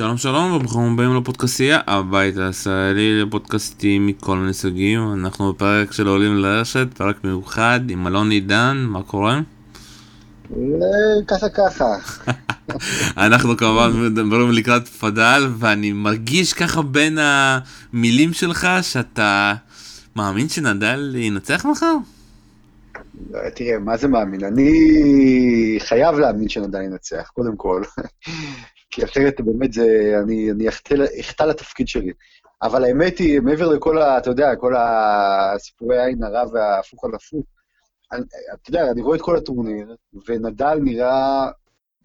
שלום שלום וברוכים הבאים לפודקאסייה, הבית הישראלי לפודקאסטים מכל מיני סוגים. אנחנו בפרק של עולים לרשת, פרק מיוחד עם אלון עידן, מה קורה? ככה ככה. אנחנו כמובן מדברים לקראת פדל ואני מרגיש ככה בין המילים שלך שאתה מאמין שנדל ינצח מחר? תראה, מה זה מאמין? אני חייב להאמין שנדל ינצח, קודם כל. כי אחרת באמת זה, אני, אני אחטא לתפקיד שלי. אבל האמת היא, מעבר לכל ה... אתה יודע, כל הסיפורי העין הרע וההפוך על הפוך, אתה יודע, אני רואה את כל הטורניר, ונדל נראה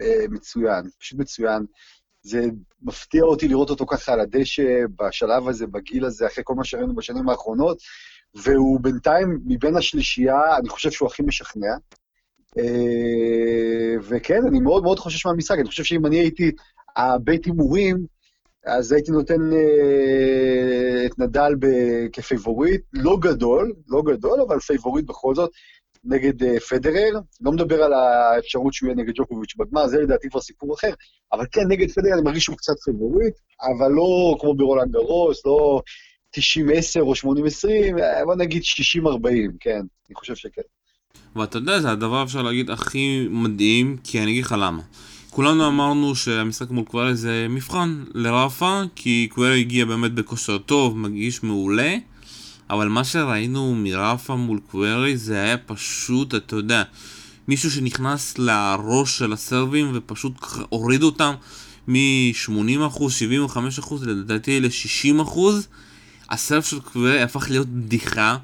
אה, מצוין, פשוט מצוין. זה מפתיע אותי לראות אותו ככה על הדשא, בשלב הזה, בגיל הזה, אחרי כל מה שראינו בשנים האחרונות, והוא בינתיים, מבין השלישייה, אני חושב שהוא הכי משכנע. אה, וכן, אני מאוד מאוד חושש מהמשחק, אני חושב שאם אני הייתי הבית הימורים, אז הייתי נותן אה, את נדל כפייבוריט, לא גדול, לא גדול, אבל פייבוריט בכל זאת, נגד אה, פדרר. לא מדבר על האפשרות שהוא יהיה נגד ג'וקוביץ' בגמר, זה לדעתי כבר סיפור אחר, אבל כן, נגד פדרר אני מרגיש שהוא קצת פייבוריט, אבל לא כמו ברולנד גרוס, לא 90-10 או 80-20, אה, בוא נגיד 60-40, כן, אני חושב שכן. ואתה יודע, זה הדבר אפשר להגיד הכי מדהים, כי אני אגיד לך למה. כולנו אמרנו שהמשחק מול קווירי זה מבחן לרפה, כי קווירי הגיע באמת בכושר טוב, מגיש מעולה, אבל מה שראינו מרפה מול קווירי זה היה פשוט, אתה יודע, מישהו שנכנס לראש של הסרבים ופשוט הוריד אותם מ-80%, 75% לדעתי ל-60%. הסרב של קווירי הפך להיות בדיחה,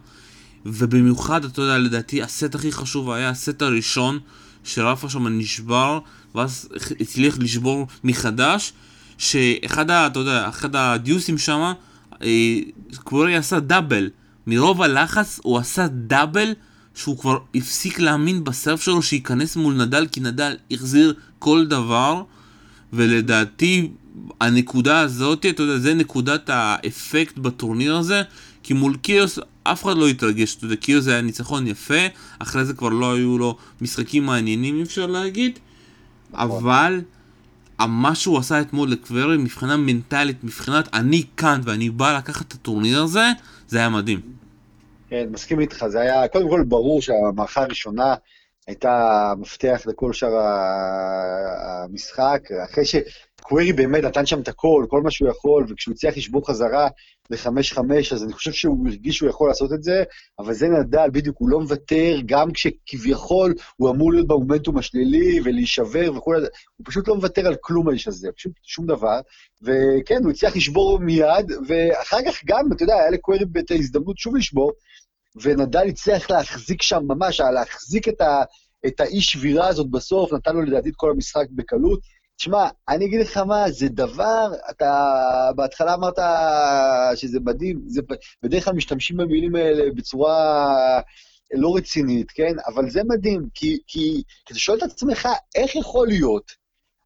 ובמיוחד, אתה יודע, לדעתי הסט הכי חשוב היה הסט הראשון, שרפה שם נשבר. ואז הצליח לשבור מחדש, שאחד ה... אתה יודע, אחד הדיוסים שם, אה, קוורי עשה דאבל. מרוב הלחץ הוא עשה דאבל שהוא כבר הפסיק להאמין בסרף שלו שייכנס מול נדל, כי נדל החזיר כל דבר, ולדעתי הנקודה הזאת, אתה יודע, זה נקודת האפקט בטורניר הזה, כי מול קיוס אף אחד לא התרגש, אתה יודע, קיוס היה ניצחון יפה, אחרי זה כבר לא היו לו משחקים מעניינים אפשר להגיד, נכון. אבל מה שהוא עשה אתמול לקווירי מבחינה מנטלית, מבחינת אני כאן ואני בא לקחת את הטורניר הזה, זה היה מדהים. כן, מסכים איתך, זה היה, קודם כל ברור שהמערכה הראשונה הייתה מפתח לכל שאר המשחק, אחרי שקווירי באמת נתן שם את הכל, כל מה שהוא יכול, וכשהוא הצליח לשבור חזרה ל-5-5, אז אני חושב שהוא הרגיש שהוא יכול לעשות את זה, אבל זה נדל, בדיוק, הוא לא מוותר, גם כשכביכול הוא אמור להיות במומנטום השלילי ולהישבר וכו', הוא פשוט לא מוותר על כלום האיש הזה, פשוט שום דבר. וכן, הוא הצליח לשבור מיד, ואחר כך גם, אתה יודע, היה לקווירי את ההזדמנות שוב לשבור, ונדל הצליח להחזיק שם ממש, להחזיק את, ה, את האי שבירה הזאת בסוף, נתן לו לדעתי את כל המשחק בקלות. תשמע, אני אגיד לך מה, זה דבר, אתה בהתחלה אמרת שזה מדהים, זה, בדרך כלל משתמשים במילים האלה בצורה לא רצינית, כן? אבל זה מדהים, כי, כי, אתה שואל את עצמך, איך יכול להיות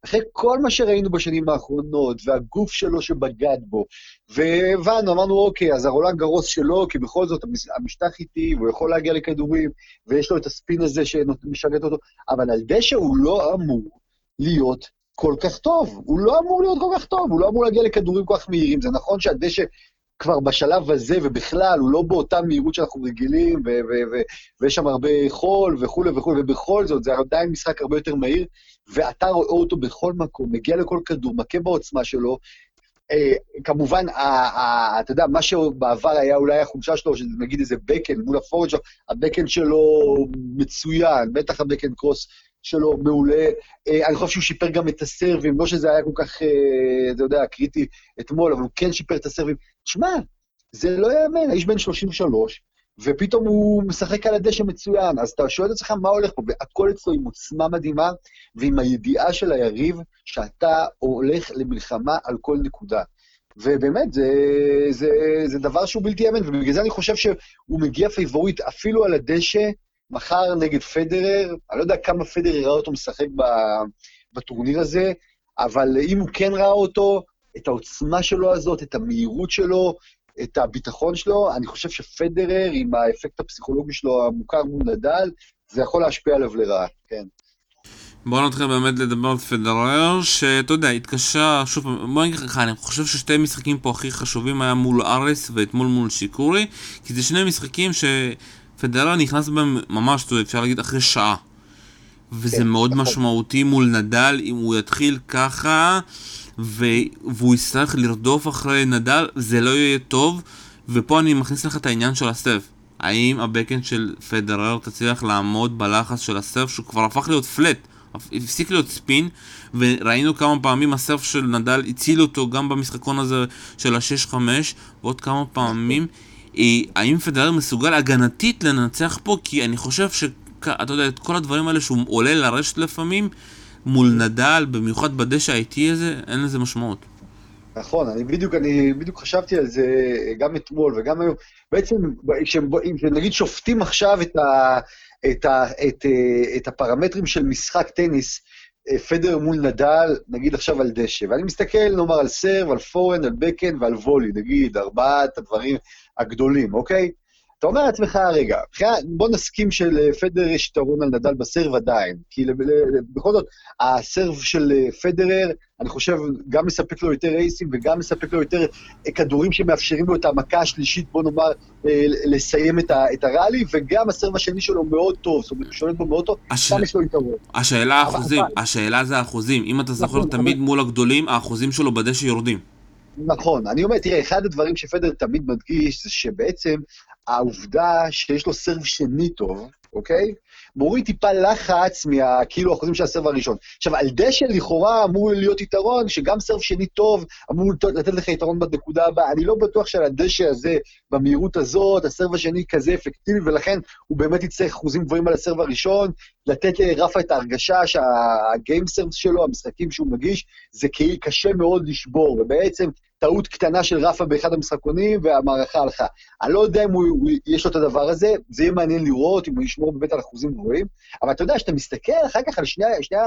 אחרי כל מה שראינו בשנים האחרונות, והגוף שלו שבגד בו, והבנו, אמרנו, אוקיי, אז הרולנד גרוס שלו, כי בכל זאת המשטח איטי, והוא יכול להגיע לכדורים, ויש לו את הספין הזה שמשרת אותו, אבל על דשא הוא לא אמור להיות כל כך טוב. הוא לא אמור להיות כל כך טוב, הוא לא אמור להגיע לכדורים כל כך מהירים. זה נכון שהדשא כבר בשלב הזה, ובכלל, הוא לא באותה מהירות שאנחנו רגילים, ויש שם הרבה חול וכולי וכולי, ובכל זאת, זה עדיין משחק הרבה יותר מהיר, ואתה רואה אותו בכל מקום, מגיע לכל כדור, מכה בעוצמה שלו. אה, כמובן, אתה יודע, מה שבעבר היה אולי החולשה שלו, נגיד איזה בקן מול הפורד שלו, הבקן שלו מצוין, בטח הבקן קרוס שלו מעולה. אה, אני חושב שהוא שיפר גם את הסרבים, לא שזה היה כל כך, אה, אתה יודע, קריטי אתמול, אבל הוא כן שיפר את הסרבים. תשמע, זה לא יאמן, האיש בן 33, ופתאום הוא משחק על הדשא מצוין, אז אתה שואל את עצמך מה הולך פה, והכל אצלו עם עוצמה מדהימה, ועם הידיעה של היריב שאתה הולך למלחמה על כל נקודה. ובאמת, זה, זה, זה דבר שהוא בלתי יאמן, ובגלל זה אני חושב שהוא מגיע פייבוריט אפילו על הדשא, מחר נגד פדרר, אני לא יודע כמה פדרר יראה אותו משחק בטורניר הזה, אבל אם הוא כן ראה אותו, את העוצמה שלו הזאת, את המהירות שלו, את הביטחון שלו, אני חושב שפדרר, עם האפקט הפסיכולוגי שלו המוכר מול נדל, זה יכול להשפיע עליו לרעה, כן. בואו נתחיל באמת לדבר על פדרר, שאתה יודע, התקשה, שוב פעם, בוא נגיד לך, אני חושב ששתי משחקים פה הכי חשובים היה מול ארס ואתמול מול שיקורי, כי זה שני משחקים שפדרר נכנס בהם ממש, אפשר להגיד, אחרי שעה. וזה כן, מאוד נכון. משמעותי מול נדל, אם הוא יתחיל ככה, ו... והוא יצטרך לרדוף אחרי נדל, זה לא יהיה טוב, ופה אני מכניס לך את העניין של הסרף. האם הבקאנד של פדרר תצליח לעמוד בלחץ של הסרף, שהוא כבר הפך להיות פלט, הפסיק להיות ספין, וראינו כמה פעמים הסרף של נדל הציל אותו גם במשחקון הזה של ה-6-5, ועוד כמה פעמים. אה, האם פדרר מסוגל הגנתית לנצח פה? כי אני חושב ש... אתה יודע, את כל הדברים האלה שהוא עולה לרשת לפעמים, מול נדל, במיוחד בדשא האיטי הזה, אין לזה משמעות. נכון, אני בדיוק, אני בדיוק חשבתי על זה גם אתמול וגם היום. בעצם, אם נגיד שופטים עכשיו את, ה, את, ה, את, אה, את הפרמטרים של משחק טניס, אה, פדר מול נדל, נגיד עכשיו על דשא, ואני מסתכל, נאמר, על סרב, על פורן, על בקן ועל וולי, נגיד, ארבעת הדברים הגדולים, אוקיי? אתה אומר לעצמך, רגע, בוא נסכים שלפדר יש יתרון על נדל בסרב עדיין, כי בכל זאת, הסרב של אה, פדרר, אני חושב, גם מספק לו יותר אייסים וגם מספק לו יותר אה, כדורים שמאפשרים לו את המכה השלישית, בוא נאמר, אה, לסיים את ה- את הראלי, וגם הסרב השני שלו מאוד טוב, זאת אומרת, הוא שולט בו מאוד טוב, הש... שם יש לו יתרון. השאלה האחוזים, השאלה זה האחוזים. אם אתה זוכר נכון, תמיד מול הגדולים, האחוזים שלו בדשא יורדים. נכון, אני אומר, תראה, אחד הדברים שפדר תמיד מדגיש זה שבעצם העובדה שיש לו סרב שני טוב, אוקיי? מוריד טיפה לחץ מהכאילו אחוזים של הסרב הראשון. עכשיו, על דשא לכאורה אמור להיות יתרון, שגם סרב שני טוב אמור לתת לך יתרון בנקודה הבאה. אני לא בטוח שעל הדשא הזה, במהירות הזאת, הסרב השני כזה אפקטיבי, ולכן הוא באמת יצטרך אחוזים גבוהים על הסרב הראשון, לתת לרפה את ההרגשה שהגיים סרב שלו, המשחקים שהוא מגיש, זה כאילו קשה מאוד לשבור, ובעצם טעות קטנה של רפה באחד המשחקונים, והמערכה הלכה. אני לא יודע אם הוא, הוא, יש לו את הדבר הזה, זה יהיה מעניין לראות אם הוא ישמור באמת על אחוזים גבוהים, אבל אתה יודע, כשאתה מסתכל אחר כך על שני, שני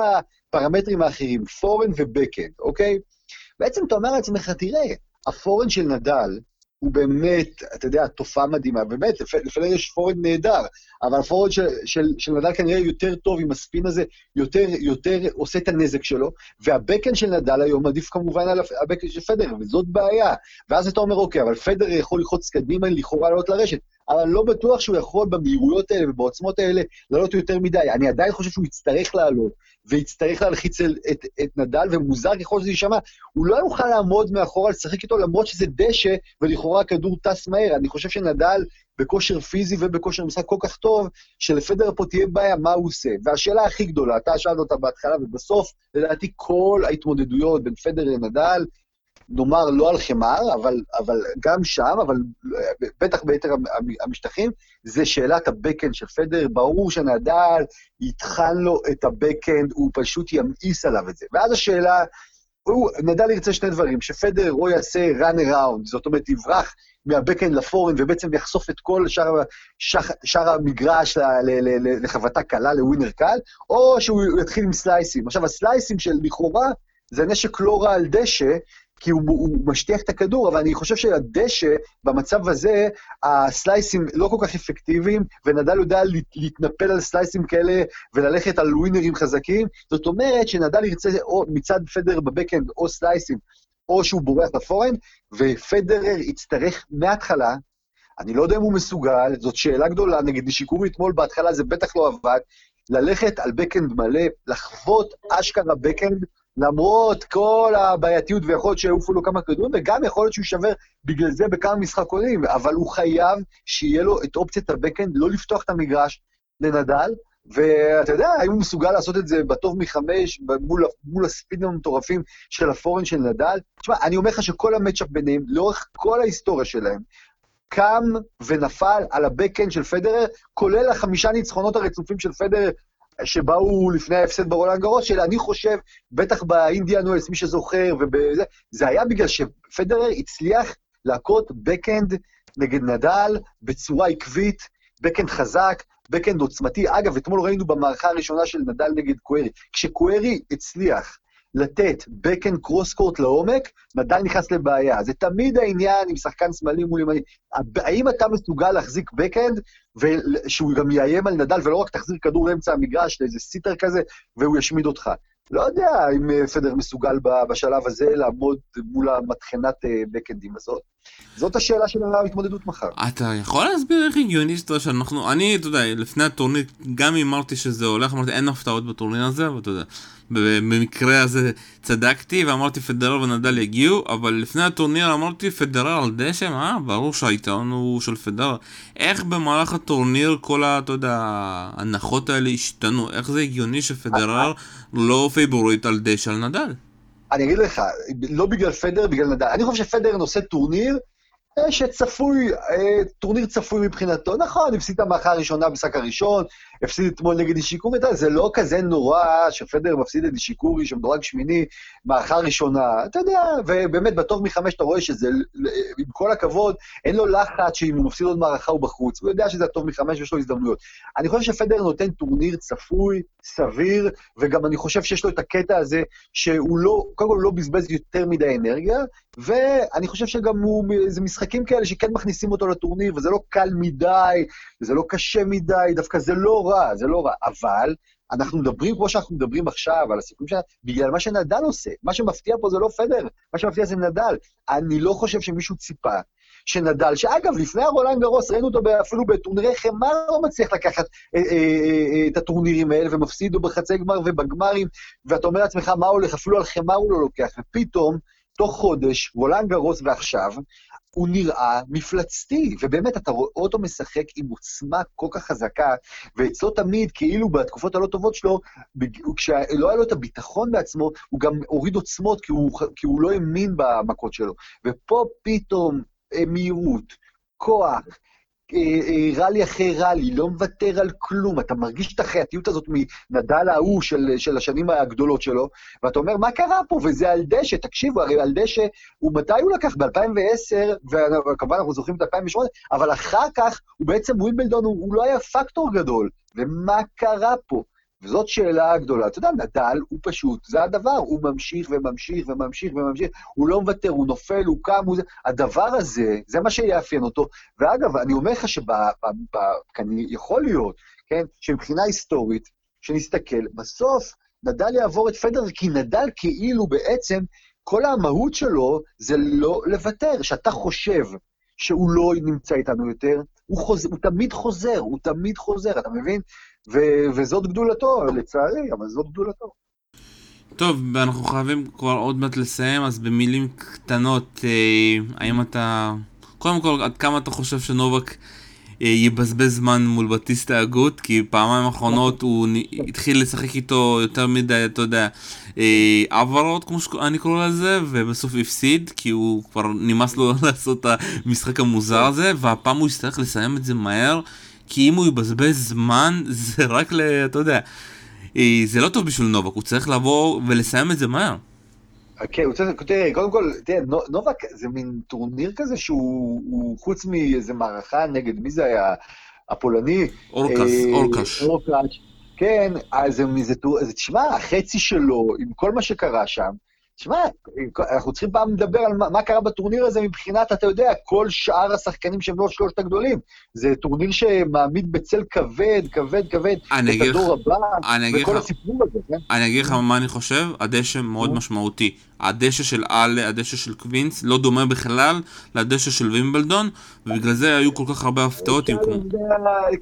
הפרמטרים האחרים, פורן ובקאנד, אוקיי? בעצם אתה אומר לעצמך, תראה, הפורן של נדל, הוא באמת, אתה יודע, תופעה מדהימה, באמת, לפ- לפעמים יש פורן נהדר, אבל הפורן של, של, של נדל כנראה יותר טוב עם הספין הזה, יותר, יותר עושה את הנזק שלו, והבקן של נדל היום עדיף כמובן על הבקן של פדר, וזאת בעיה. ואז אתה אומר, אוקיי, אבל פדר יכול ללחוץ קדימה, לכאורה לעלות לרשת, אבל לא בטוח שהוא יכול במהירויות האלה ובעוצמות האלה לעלות יותר מדי. אני עדיין חושב שהוא יצטרך לעלות, ויצטרך להלחיץ את, את, את נדל, ומוזר ככל שזה יישמע, הוא לא יוכל לעמוד מאחורה, לשחק איתו, למרות שזה דשא, ולכאורה הכדור טס מהר. אני חושב שנדל בכושר פיזי ובכושר משחק כל כך טוב, שלפדר פה תהיה בעיה מה הוא עושה. והשאלה הכי גדולה, אתה שאלת אותה בהתחלה ובסוף, לדעתי כל ההתמודדויות בין פדר לנדל, נאמר לא על חמר, אבל, אבל גם שם, אבל בטח ביתר המ- המשטחים, זה שאלת הבקאנד של פדר. ברור שנדל יטחן לו את הבקאנד, הוא פשוט ימאיס עליו את זה. ואז השאלה, הוא, נדל ירצה שני דברים, שפדר או יעשה run around, זאת אומרת, יברח מהבקאנד לפורן ובעצם יחשוף את כל שאר, שאר, שאר המגרש לחבטה קלה, לווינר קל, או שהוא יתחיל עם סלייסים. עכשיו, הסלייסים של לכאורה זה נשק לא רע על דשא, כי הוא, הוא משטיח את הכדור, אבל אני חושב שהדשא, במצב הזה, הסלייסים לא כל כך אפקטיביים, ונדל יודע להת- להתנפל על סלייסים כאלה וללכת על ווינרים חזקים. זאת אומרת שנדל ירצה או מצד פדר בבקאנד או סלייסים, או שהוא בורח לפורן, ופדרר יצטרך מההתחלה, אני לא יודע אם הוא מסוגל, זאת שאלה גדולה, נגיד נשיקורי אתמול בהתחלה זה בטח לא עבד, ללכת על בקאנד מלא, לחוות אשכרה בקאנד, למרות כל הבעייתיות, ויכול להיות שיעופו לו כמה כדורים, וגם יכול להיות שהוא יישבר בגלל זה בכמה משחקונים, אבל הוא חייב שיהיה לו את אופציית הבקאנד, לא לפתוח את המגרש לנדל, ואתה יודע, האם הוא מסוגל לעשות את זה בטוב מחמש, מול, מול הספינים המטורפים של הפורן של נדל? תשמע, אני אומר לך שכל המצ'אפ ביניהם, לאורך כל ההיסטוריה שלהם, קם ונפל על הבקאנד של פדרר, כולל החמישה ניצחונות הרצופים של פדרר שבאו לפני ההפסד ברולנד גרוס, שאני חושב, בטח באינדיאן ווילס, מי שזוכר, ובזה, זה היה בגלל שפדרר הצליח להכות בקאנד נגד נדל בצורה עקבית, בקאנד חזק, בקאנד עוצמתי. אגב, אתמול ראינו במערכה הראשונה של נדל נגד קווירי, כשקווירי הצליח לתת בקאנד cross court לעומק, נדל נכנס לבעיה. זה תמיד העניין עם שחקן שמאלי מול ימני. האם אתה מסוגל להחזיק בקאנד, ושהוא גם יאיים על נדל, ולא רק תחזיר כדור לאמצע המגרש לאיזה סיטר כזה, והוא ישמיד אותך. לא יודע אם אה, פדר מסוגל בשלב הזה לעמוד מול המטחנת אה, בקאנדים הזאת. זאת השאלה של ההתמודדות מחר. אתה יכול להסביר איך הגיוני שאתה שאנחנו, אני, אתה יודע, לפני הטורניר, גם אם אמרתי שזה הולך, אמרתי אין הפתעות בטורניר הזה, ואתה יודע, במקרה הזה צדקתי ואמרתי פדרר ונדל יגיעו, אבל לפני הטורניר אמרתי פדרר על דשא, מה? ברור שהיתרון הוא של פדרר. איך במהלך הטורניר כל ה... אתה יודע, ההנחות האלה השתנו? איך זה הגיוני שפדרר לא פייבוריט על דשא על נדל? אני אגיד לך, לא בגלל פדרר, בגלל נדל. אני חושב שפדרר עושה טורניר שצפוי, אה, טורניר צפוי מבחינתו. נכון, הפסיד את המערכה הראשונה במשחק הראשון, הפסיד אתמול נגד אישיקורי, זה לא כזה נורא שפדר מפסיד את אישיקורי, שמדורג שמיני, מערכה ראשונה. אתה יודע, ובאמת, בטוב מחמש אתה רואה שזה, עם כל הכבוד, אין לו לחץ שאם הוא מפסיד עוד מערכה הוא בחוץ. הוא יודע שזה הטוב מחמש ויש לו הזדמנויות. אני חושב שפדר נותן טורניר צפוי, סביר, וגם אני חושב שיש לו את הקטע הזה שהוא לא, קודם כל לא בזבז יותר מדי אנרגיה, ואני חושב שגם הוא, זה משחקים כאלה שכן מכניסים אותו לטורניר, וזה לא קל מדי, וזה לא קשה מדי, דווקא זה לא רע, זה לא רע. אבל אנחנו מדברים, כמו שאנחנו מדברים עכשיו, על הסיכויים שלנו, בגלל מה שנדל עושה. מה שמפתיע פה זה לא פדר, מה שמפתיע זה נדל. אני לא חושב שמישהו ציפה שנדל, שאגב, לפני הרולנד גרוס, ראינו אותו אפילו בטורנירי חמר, לא מצליח לקחת אה, אה, אה, את הטורנירים האלה, ומפסיד לו בחצי גמר ובגמרים, ואתה אומר לעצמך, מה הולך? אפילו על חמר הוא לא לוקח, ופתאום, תוך חודש, רולנד גרוס ועכשיו, הוא נראה מפלצתי, ובאמת, אתה רואה אותו משחק עם עוצמה כל כך חזקה, ואצלו תמיד, כאילו בתקופות הלא טובות שלו, כשלא היה לו את הביטחון בעצמו, הוא גם הוריד עוצמות, כי הוא, כי הוא לא האמין במכות שלו. ופה פתאום אה, מהירות, כוח, אה, אה, רלי אחרי רלי, לא מוותר על כלום, אתה מרגיש את החייתיות הזאת מנדל ההוא של, של השנים הגדולות שלו, ואתה אומר, מה קרה פה? וזה על דשא, תקשיבו, הרי על דשא, הוא מתי הוא לקח? ב-2010, וכמובן אנחנו זוכרים את 2008, אבל אחר כך, הוא בעצם ווימבלדון, הוא, הוא לא היה פקטור גדול. ומה קרה פה? וזאת שאלה גדולה. אתה יודע, נדל הוא פשוט, זה הדבר, הוא ממשיך וממשיך וממשיך וממשיך, הוא לא מוותר, הוא נופל, הוא קם, הוא. הדבר הזה, זה מה שיאפיין אותו. ואגב, אני אומר לך שיכול להיות, כן, שמבחינה היסטורית, שנסתכל, בסוף נדל יעבור את פדר, כי נדל כאילו בעצם, כל המהות שלו זה לא לוותר, שאתה חושב שהוא לא נמצא איתנו יותר, הוא, חוז... הוא תמיד חוזר, הוא תמיד חוזר, אתה מבין? ו- וזאת גדולתו, לצערי, אבל זאת גדולתו. טוב, אנחנו חייבים כבר עוד מעט לסיים, אז במילים קטנות, אה, האם אתה... קודם כל, עד כמה אתה חושב שנובק אה, יבזבז זמן מול בטיסטה הגות? כי פעמיים האחרונות הוא התחיל לשחק איתו יותר מדי, אתה יודע, אה, העברות, כמו שאני קורא לזה, ובסוף הפסיד, כי הוא כבר נמאס לו לעשות את המשחק המוזר הזה, והפעם הוא יצטרך לסיים את זה מהר. כי אם הוא יבזבז זמן, זה רק ל... אתה יודע, אה, זה לא טוב בשביל נובק, הוא צריך לבוא ולסיים את זה מהר. כן, הוא צריך, תראה, קודם כל, תראה, נובק זה מין טורניר כזה שהוא חוץ מאיזה מערכה נגד, מי זה היה? הפולני? אורקס, אה, אורקש. אורקש. כן, אז זה, תשמע, החצי שלו, עם כל מה שקרה שם, תשמע, אנחנו צריכים פעם לדבר על מה, מה קרה בטורניר הזה מבחינת, אתה יודע, כל שאר השחקנים שהם לא שלושת הגדולים. זה טורניר שמעמיד בצל כבד, כבד, כבד, את הדור הבא, וכל הסיפור הזה, כן? אני אגיד לך מה אני חושב, הדשא מאוד משמעותי. הדשא של האלה, הדשא של קווינס, לא דומה בכלל לדשא של וימבלדון, ובגלל זה היו כל כך הרבה הפתעות עם כמו...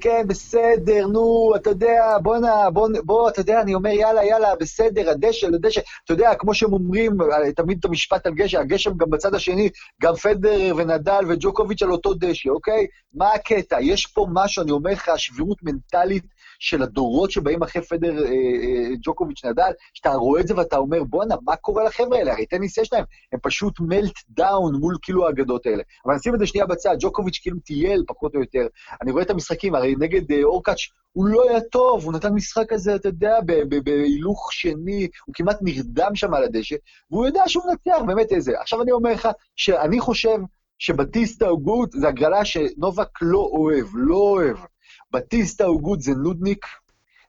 כן, בסדר, נו, אתה יודע, בוא בוא, בוא, אתה יודע, אני אומר, יאללה, יאללה, בסדר, הדשא, הדשא, אתה יודע, כמו שהם אומרים, תמיד את המשפט על גשם, הגשם גם בצד השני, גם פדר ונדל וג'וקוביץ' על אותו דשא, אוקיי? מה הקטע? יש פה משהו, אני אומר לך, שבירות מנטלית של הדורות שבאים אחרי פדר אה, אה, ג'וקוביץ' נדל, שאתה רואה את זה ואתה אומר, בואנה, מה קורה לחבר'ה האלה? הרי טניס יש להם, הם פשוט melt down מול כאילו האגדות האלה. אבל נשים את זה שנייה בצד, ג'וקוביץ' כאילו טייל, פחות או יותר. אני רואה את המשחקים, הרי נגד אה, אורקאץ' הוא לא היה טוב, הוא נתן משחק כזה, אתה יודע, בהילוך שני, הוא כמעט נרדם שם על הדשא, והוא יודע שהוא מנצח, באמת איזה. עכשיו אני אומר לך, שאני חושב שבטיסטה אגוט, זה הגרלה שנובק לא אוהב, לא אוהב. בטיסטה אגוט זה נודניק,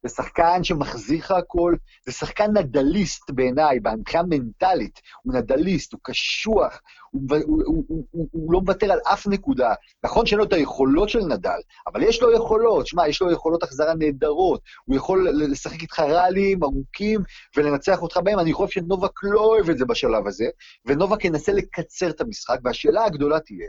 זה שחקן שמחזיר לך הכל, זה שחקן נדליסט בעיניי, מבחינה מנטלית, הוא נדליסט, הוא קשוח, הוא, הוא, הוא, הוא, הוא, לא מוותר על אף נקודה. נכון שאין לו את היכולות של נדל, אבל יש לו יכולות, שמע, יש לו יכולות החזרה נהדרות, הוא יכול לשחק איתך ראלים ארוכים ולנצח אותך בהם, אני חושב שנובק לא אוהב את זה בשלב הזה, ונובק ינסה לקצר את המשחק, והשאלה הגדולה תהיה,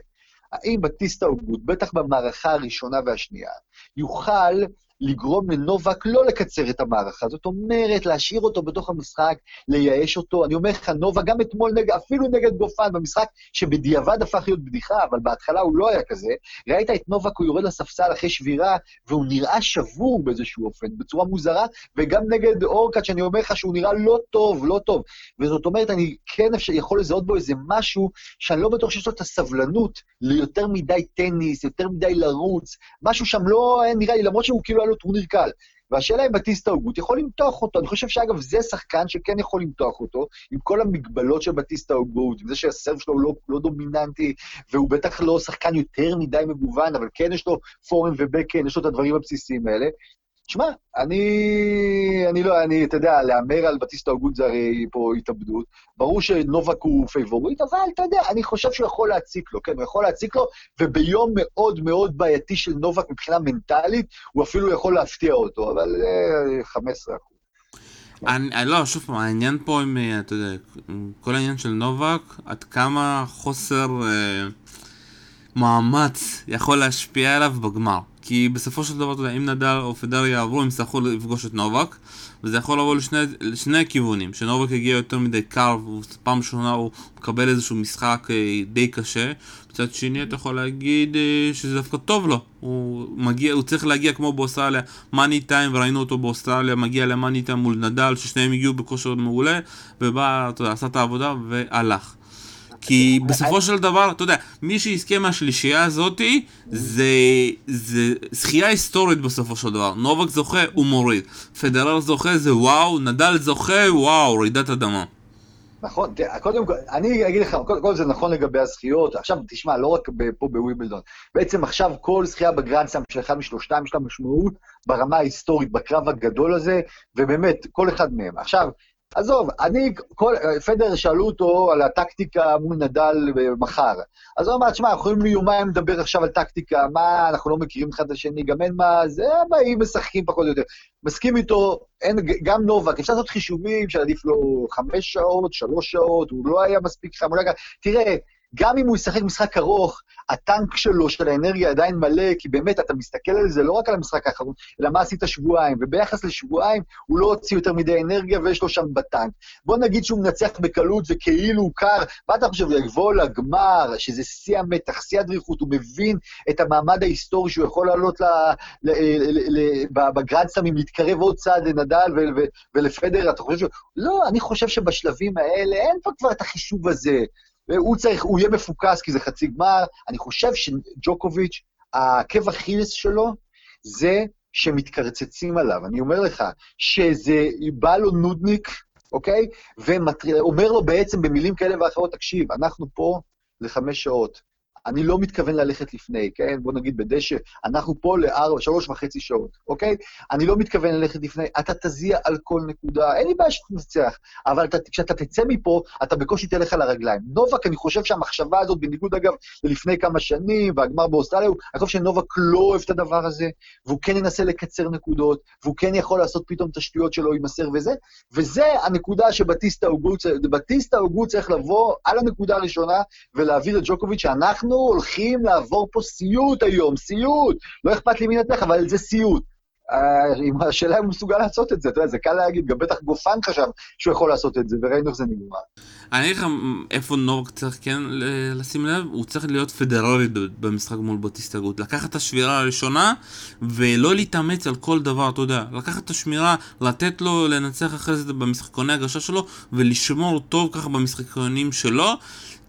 האם בטיסטה אוגוד, בטח במערכה הראשונה והשנייה, יוכל לגרום לנובק לא לקצר את המערכה. זאת אומרת, להשאיר אותו בתוך המשחק, לייאש אותו. אני אומר לך, נובק גם אתמול, נגד, אפילו נגד גופן, במשחק שבדיעבד הפך להיות בדיחה, אבל בהתחלה הוא לא היה כזה. ראית את נובק, הוא יורד לספסל אחרי שבירה, והוא נראה שבור באיזשהו אופן, בצורה מוזרה, וגם נגד אורקאט, שאני אומר לך שהוא נראה לא טוב, לא טוב. וזאת אומרת, אני כן יכול לזהות בו איזה משהו שאני לא בטוח שיש לו את הסבלנות ליותר מדי טניס, יותר מדי לרוץ, משהו שם לא נראה לי, למרות שהוא כאילו לו טורניר קל. והשאלה אם בטיסטה אגוט יכול למתוח אותו. אני חושב שאגב, זה שחקן שכן יכול למתוח אותו, עם כל המגבלות של בטיסטה אגוט, עם זה שה serve שלו לא, לא דומיננטי, והוא בטח לא שחקן יותר מדי מגוון, אבל כן יש לו פורהנד ובקהנד, יש לו את הדברים הבסיסיים האלה. שמע, אני, אני לא, אני, אתה יודע, להמר על בטיסטה אגוט זה הרי פה התאבדות. ברור שנובק הוא פייבוריט, אבל אתה יודע, אני חושב שהוא יכול להציק לו, כן, הוא יכול להציק לו, וביום מאוד מאוד בעייתי של נובק מבחינה מנטלית, הוא אפילו יכול להפתיע אותו, אבל אה, 15 אחוז. אני, לא, שוב פעם, העניין פה עם, אה, אתה יודע, כל העניין של נובק, עד כמה חוסר אה, מאמץ יכול להשפיע עליו בגמר. כי בסופו של דבר, אתה יודע, אם נדל או פדר יעברו, הם יצטרכו לפגוש את נובק, וזה יכול לבוא לשני, לשני הכיוונים, שנובק יגיע יותר מדי קר, ופעם ראשונה הוא מקבל איזשהו משחק אה, די קשה, מצד שני אתה יכול להגיד אה, שזה דווקא טוב לו, הוא מגיע, הוא צריך להגיע כמו באוסטרליה, מאני טיים, וראינו אותו באוסטרליה, מגיע למאני טיים מול נדל, ששניהם הגיעו בכושר מעולה, ובא, אתה יודע, עשה את העבודה והלך. כי בסופו של דבר, אתה יודע, מי שיזכה מהשלישייה הזאתי, זה, זה זכייה היסטורית בסופו של דבר. נובק זוכה, הוא מוריד. פדרר זוכה, זה וואו, נדל זוכה, וואו, רעידת אדמה. נכון, קודם כל, אני אגיד לך, קודם כל זה נכון לגבי הזכיות, עכשיו תשמע, לא רק פה בווימבלדון, בעצם עכשיו כל זכייה בגרנדסאם של אחד משלושתם יש לה משמעות ברמה ההיסטורית, בקרב הגדול הזה, ובאמת, כל אחד מהם. עכשיו, עזוב, אני, כל, פדר שאלו אותו על הטקטיקה מול נדל מחר. אז הוא אמר, תשמע, אנחנו יכולים יומיים לדבר עכשיו על טקטיקה, מה, אנחנו לא מכירים אחד את השני, גם אין מה, זה, באים משחקים פחות או יותר. מסכים איתו, אין, גם נובק, אפשר לעשות חישובים שעדיף לו חמש שעות, שלוש שעות, הוא לא היה מספיק חם, לא תראה, גם אם הוא ישחק משחק ארוך, הטנק שלו, של האנרגיה עדיין מלא, כי באמת, אתה מסתכל על זה לא רק על המשחק האחרון, אלא מה עשית שבועיים, וביחס לשבועיים, הוא לא הוציא יותר מדי אנרגיה ויש לו שם בטנק. בוא נגיד שהוא מנצח בקלות וכאילו הוא קר, מה אתה חושב, יבוא לגמר, שזה שיא המתח, שיא הדריכות, הוא מבין את המעמד ההיסטורי שהוא יכול לעלות בגרנדסטאמים, להתקרב עוד צעד לנדל ולפדר, אתה חושב ש... לא, אני חושב שבשלבים האלה אין פה כבר את החישוב הזה. והוא צריך, הוא יהיה מפוקס כי זה חצי גמר. אני חושב שג'וקוביץ', העקב אכילס שלו זה שמתקרצצים עליו. אני אומר לך, שזה בא לו נודניק, אוקיי? ואומר לו בעצם במילים כאלה ואחרות, תקשיב, אנחנו פה לחמש שעות. אני לא מתכוון ללכת לפני, כן? בוא נגיד בדשא, אנחנו פה לארבע, שלוש וחצי שעות, אוקיי? אני לא מתכוון ללכת לפני, אתה תזיע על כל נקודה, אין לי בעיה שתנצח, אבל אתה, כשאתה תצא מפה, אתה בקושי תלך על הרגליים. נובק, אני חושב שהמחשבה הזאת, בניגוד אגב ללפני כמה שנים, והגמר באוסטרליה, אני חושב שנובק לא אוהב את הדבר הזה, והוא כן ינסה לקצר נקודות, והוא כן יכול לעשות פתאום תשתיות שלו עם הסר וזה, וזה הנקודה שבטיסטה אוגו צריך לבוא על הנקודה הראשונה ולהעביר את ג'וקוביץ' שאנחנו אנחנו הולכים לעבור פה סיוט היום, סיוט. לא אכפת לי מי ינתח, אבל זה סיוט. אה, השאלה אם הוא מסוגל לעשות את זה, אתה יודע, זה קל להגיד, גם בטח גופן חשב שהוא יכול לעשות את זה, וראינו איך זה נגמר. אני אגיד לך איפה נורק צריך כן לשים לב, הוא צריך להיות פדרלי במשחק מול בטיסטגות. לקחת את השבירה הראשונה, ולא להתאמץ על כל דבר, אתה יודע. לקחת את השמירה, לתת לו לנצח אחרי זה במשחקוני הגשה שלו, ולשמור טוב ככה במשחקונים שלו.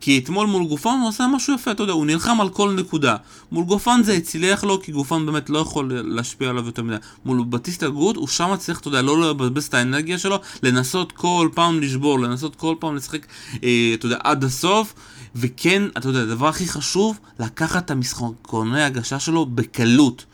כי אתמול מול גופן הוא עשה משהו יפה, אתה יודע, הוא נלחם על כל נקודה. מול גופן זה הצליח לו, כי גופן באמת לא יכול להשפיע עליו יותר מדי. מול בטיסטה גוד, הוא שם צריך, אתה יודע, לא לבזבז את האנרגיה שלו, לנסות כל פעם לשבור, לנסות כל פעם לשחק, אה, אתה יודע, עד הסוף. וכן, אתה יודע, הדבר הכי חשוב, לקחת את המשחקוני ההגשה שלו בקלות.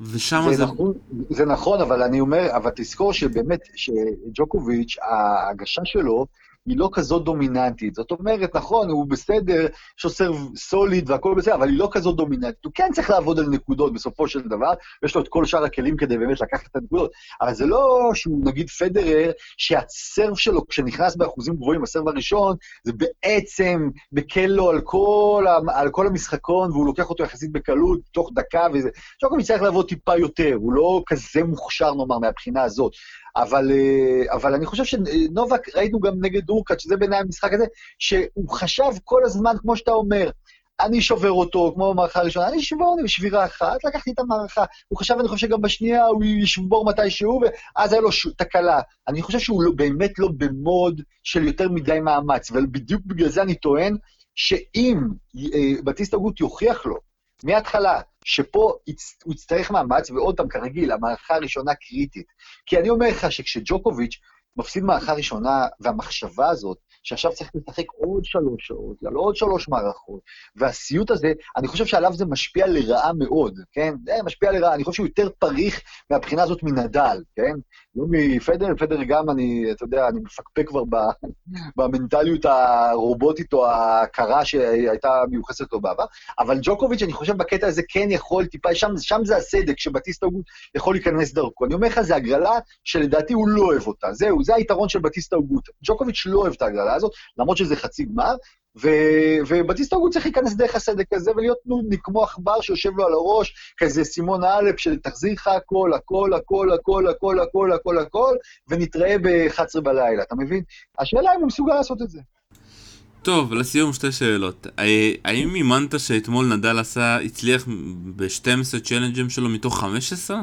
ושם זה, זה... נכון, זה נכון, אבל אני אומר, אבל תזכור שבאמת, שג'וקוביץ', ההגשה שלו היא לא כזאת דומיננטית. זאת אומרת, נכון, הוא בסדר, יש לו סרב סוליד והכל בסדר, אבל היא לא כזאת דומיננטית. הוא כן צריך לעבוד על נקודות בסופו של דבר, ויש לו את כל שאר הכלים כדי באמת לקחת את הנקודות. אבל זה לא שהוא נגיד פדרר, שהסרב שלו, כשנכנס באחוזים גבוהים, הסרב הראשון, זה בעצם מקל לו על כל, כל המשחקון, והוא לוקח אותו יחסית בקלות, תוך דקה וזה. ג'וקוביץ' צריך לעבוד טיפה יותר, הוא לא כזה מוכשר, נאמר, מהבחינה הזאת. אבל, אה, אבל אני חושב שנובק, ראינו גם נגד דורקאט, שזה בעיניי המשחק הזה, שהוא חשב כל הזמן, כמו שאתה אומר, אני שובר אותו, כמו במערכה הראשונה, אני אשבור אותו בשבירה אחת, לקחתי את המערכה. הוא חשב, אני חושב שגם בשנייה הוא ישבור מתישהו, ואז היה לו ש... תקלה. אני חושב שהוא לא, באמת לא במוד של יותר מדי מאמץ, ובדיוק בגלל זה אני טוען שאם אה, בטיסטה גוט יוכיח לו מההתחלה, שפה הוא יצטרך מאמץ, ועוד פעם, כרגיל, המערכה הראשונה קריטית. כי אני אומר לך שכשג'וקוביץ' מפסיד מערכה ראשונה, והמחשבה הזאת, שעכשיו צריך לשחק עוד שלוש שעות, על עוד שלוש מערכות, והסיוט הזה, אני חושב שעליו זה משפיע לרעה מאוד, כן? זה משפיע לרעה, אני חושב שהוא יותר פריך מהבחינה הזאת מנדל, כן? לא מפדר, פדר גם אני, אתה יודע, אני מפקפק כבר במנטליות הרובוטית או הקרה שהייתה מיוחסת לו בעבר, אבל ג'וקוביץ', אני חושב בקטע הזה כן יכול טיפה, שם, שם זה הסדק שבטיסטה יכול להיכנס דרכו. אני אומר לך, זו הגרלה שלדעתי הוא לא אוהב אותה. זהו, זה היתרון של בטיסטה אוגות. ג'וקוביץ' לא אוהב את ההגרלה הזאת, למרות שזה חצי גמר, ו- ובטיסטה אוגות צריך להיכנס דרך הסדק הזה ולהיות נודניק כמו עכבר שיושב לו על הראש, כזה סימון אלף של תחזיר לך הכל, הכל, הכל, הכל, הכל, הכל, הכל, הכל, ונתראה ב-11 בלילה, אתה מבין? השאלה אם הוא מסוגל לעשות את זה. טוב, לסיום שתי שאלות. האם האמנת שאתמול נדל עשה, הצליח ב-12 צ'לנג'ים שלו מתוך 15?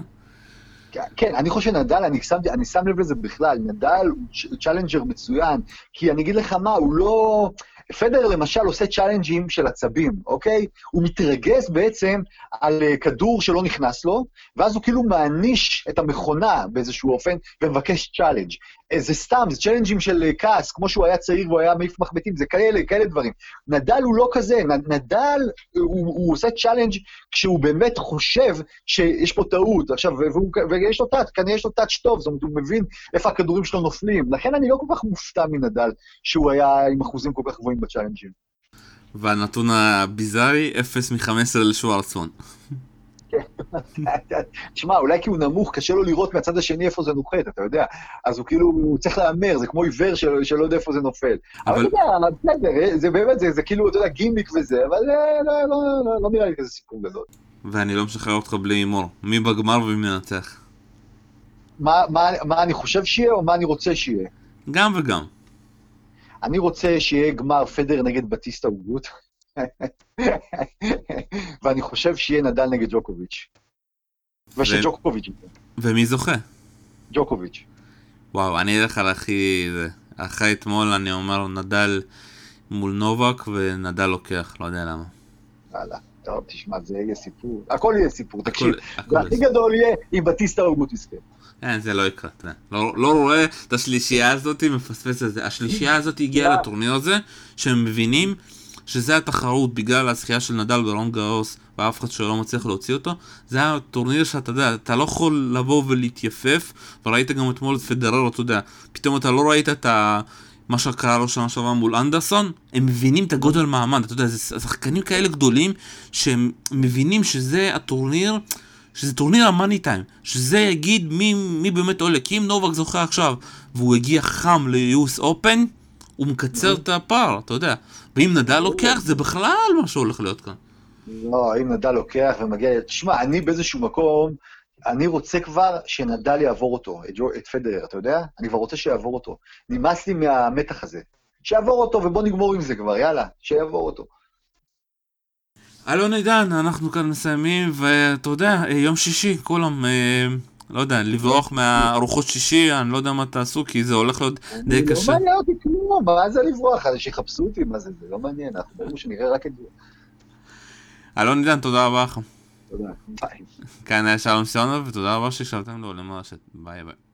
כן, אני חושב שנדל, אני שם, אני שם לב לזה בכלל, נדל הוא challenger מצוין, כי אני אגיד לך מה, הוא לא... פדרר למשל עושה צ'אלנג'ים של עצבים, אוקיי? הוא מתרגז בעצם על אה, כדור שלא נכנס לו, ואז הוא כאילו מעניש את המכונה באיזשהו אופן ומבקש challenge. אה, זה סתם, זה צ'אלנג'ים של uh, כעס, כמו שהוא היה צעיר והוא היה מעיף מחבטים, זה כאלה, כאלה דברים. נדל הוא לא כזה, נדל, הוא, הוא עושה challenge כשהוא באמת חושב שיש פה טעות, עכשיו, והוא, ויש לו touch, כנראה יש לו touch טוב, זאת אומרת, הוא מבין איפה הכדורים שלו נופלים. לכן אני לא כל כך מופתע מנדל שהוא היה עם אחוזים כל כך גבוהים בצ'אלנג'ים. והנתון הביזארי, 0 מ-15 לשוורצמן. תשמע, אולי כי הוא נמוך, קשה לו לראות מהצד השני איפה זה נוחת, אתה יודע. אז הוא כאילו, הוא צריך להמר, זה כמו עיוור שלא, שלא יודע איפה זה נופל. אבל אתה יודע, בסדר, זה באמת, זה, זה כאילו, אתה יודע, גימיק וזה, אבל לא, לא, לא, לא, לא נראה לי כזה סיפור גדול. ואני לא משחרר אותך בלי הימור. מי בגמר ומי מנצח? מה, מה, מה אני חושב שיהיה או מה אני רוצה שיהיה? גם וגם. אני רוצה שיהיה גמר פדר נגד בטיסטה אוגות. ואני חושב שיהיה נדל נגד ג'וקוביץ'. ושג'וקוביץ'. ומי זוכה? ג'וקוביץ'. וואו, אני אלך על הכי... אחרי אתמול אני אומר נדל מול נובק ונדל לוקח, לא יודע למה. יאללה, טוב, תשמע, זה יהיה סיפור. הכל יהיה סיפור, תקשיב. הכי גדול יהיה אם בטיסטה אוגות יזכה. אין, זה לא יקרה, אתה לא, לא רואה את השלישייה הזאת, מפספס את זה. השלישייה הזאת הגיעה לטורניר הזה, שהם מבינים שזה התחרות בגלל הזכייה של נדל ברולאן גארוס, ואף אחד שלא מצליח להוציא אותו. זה היה טורניר שאתה יודע, אתה לא יכול לבוא ולהתייפף, וראית גם אתמול את פדרר, אתה יודע, פתאום אתה לא ראית את ה... מה שקרה לו שנה שעברה מול אנדרסון, הם מבינים את הגודל מעמד, אתה יודע, זה שחקנים כאלה גדולים, שהם מבינים שזה הטורניר, שזה טורניר ה money time, שזה יגיד מי, מי באמת עולה, כי אם נובק זוכה עכשיו, והוא הגיע חם ליוס אופן, הוא מקצר את הפער, אתה יודע. ואם נדל לוקח, זה בכלל מה שהולך להיות כאן. לא, אם נדל לוקח ומגיע... תשמע, אני באיזשהו מקום, אני רוצה כבר שנדל יעבור אותו, את, ג'ו, את פדרר, אתה יודע? אני כבר רוצה שיעבור אותו. נמאס לי מהמתח הזה. שיעבור אותו ובוא נגמור עם זה כבר, יאללה, שיעבור אותו. אלון עידן, אנחנו כאן מסיימים, ואתה יודע, יום שישי, כולם... אה, לא יודע, לברוח מהארוחות שישי, אני לא יודע מה תעשו, כי זה הולך להיות די קשה. לא מעניין אותי כלום, מה זה לברוח? אז שיחפשו אותי, מה זה, זה לא מעניין, אנחנו ברור שנראה רק את זה. אלון עידן, תודה רבה לך. תודה, ביי. כאן היה שלום סיונוב, ותודה רבה שהקשבתם לעולים לרשת. ביי ביי.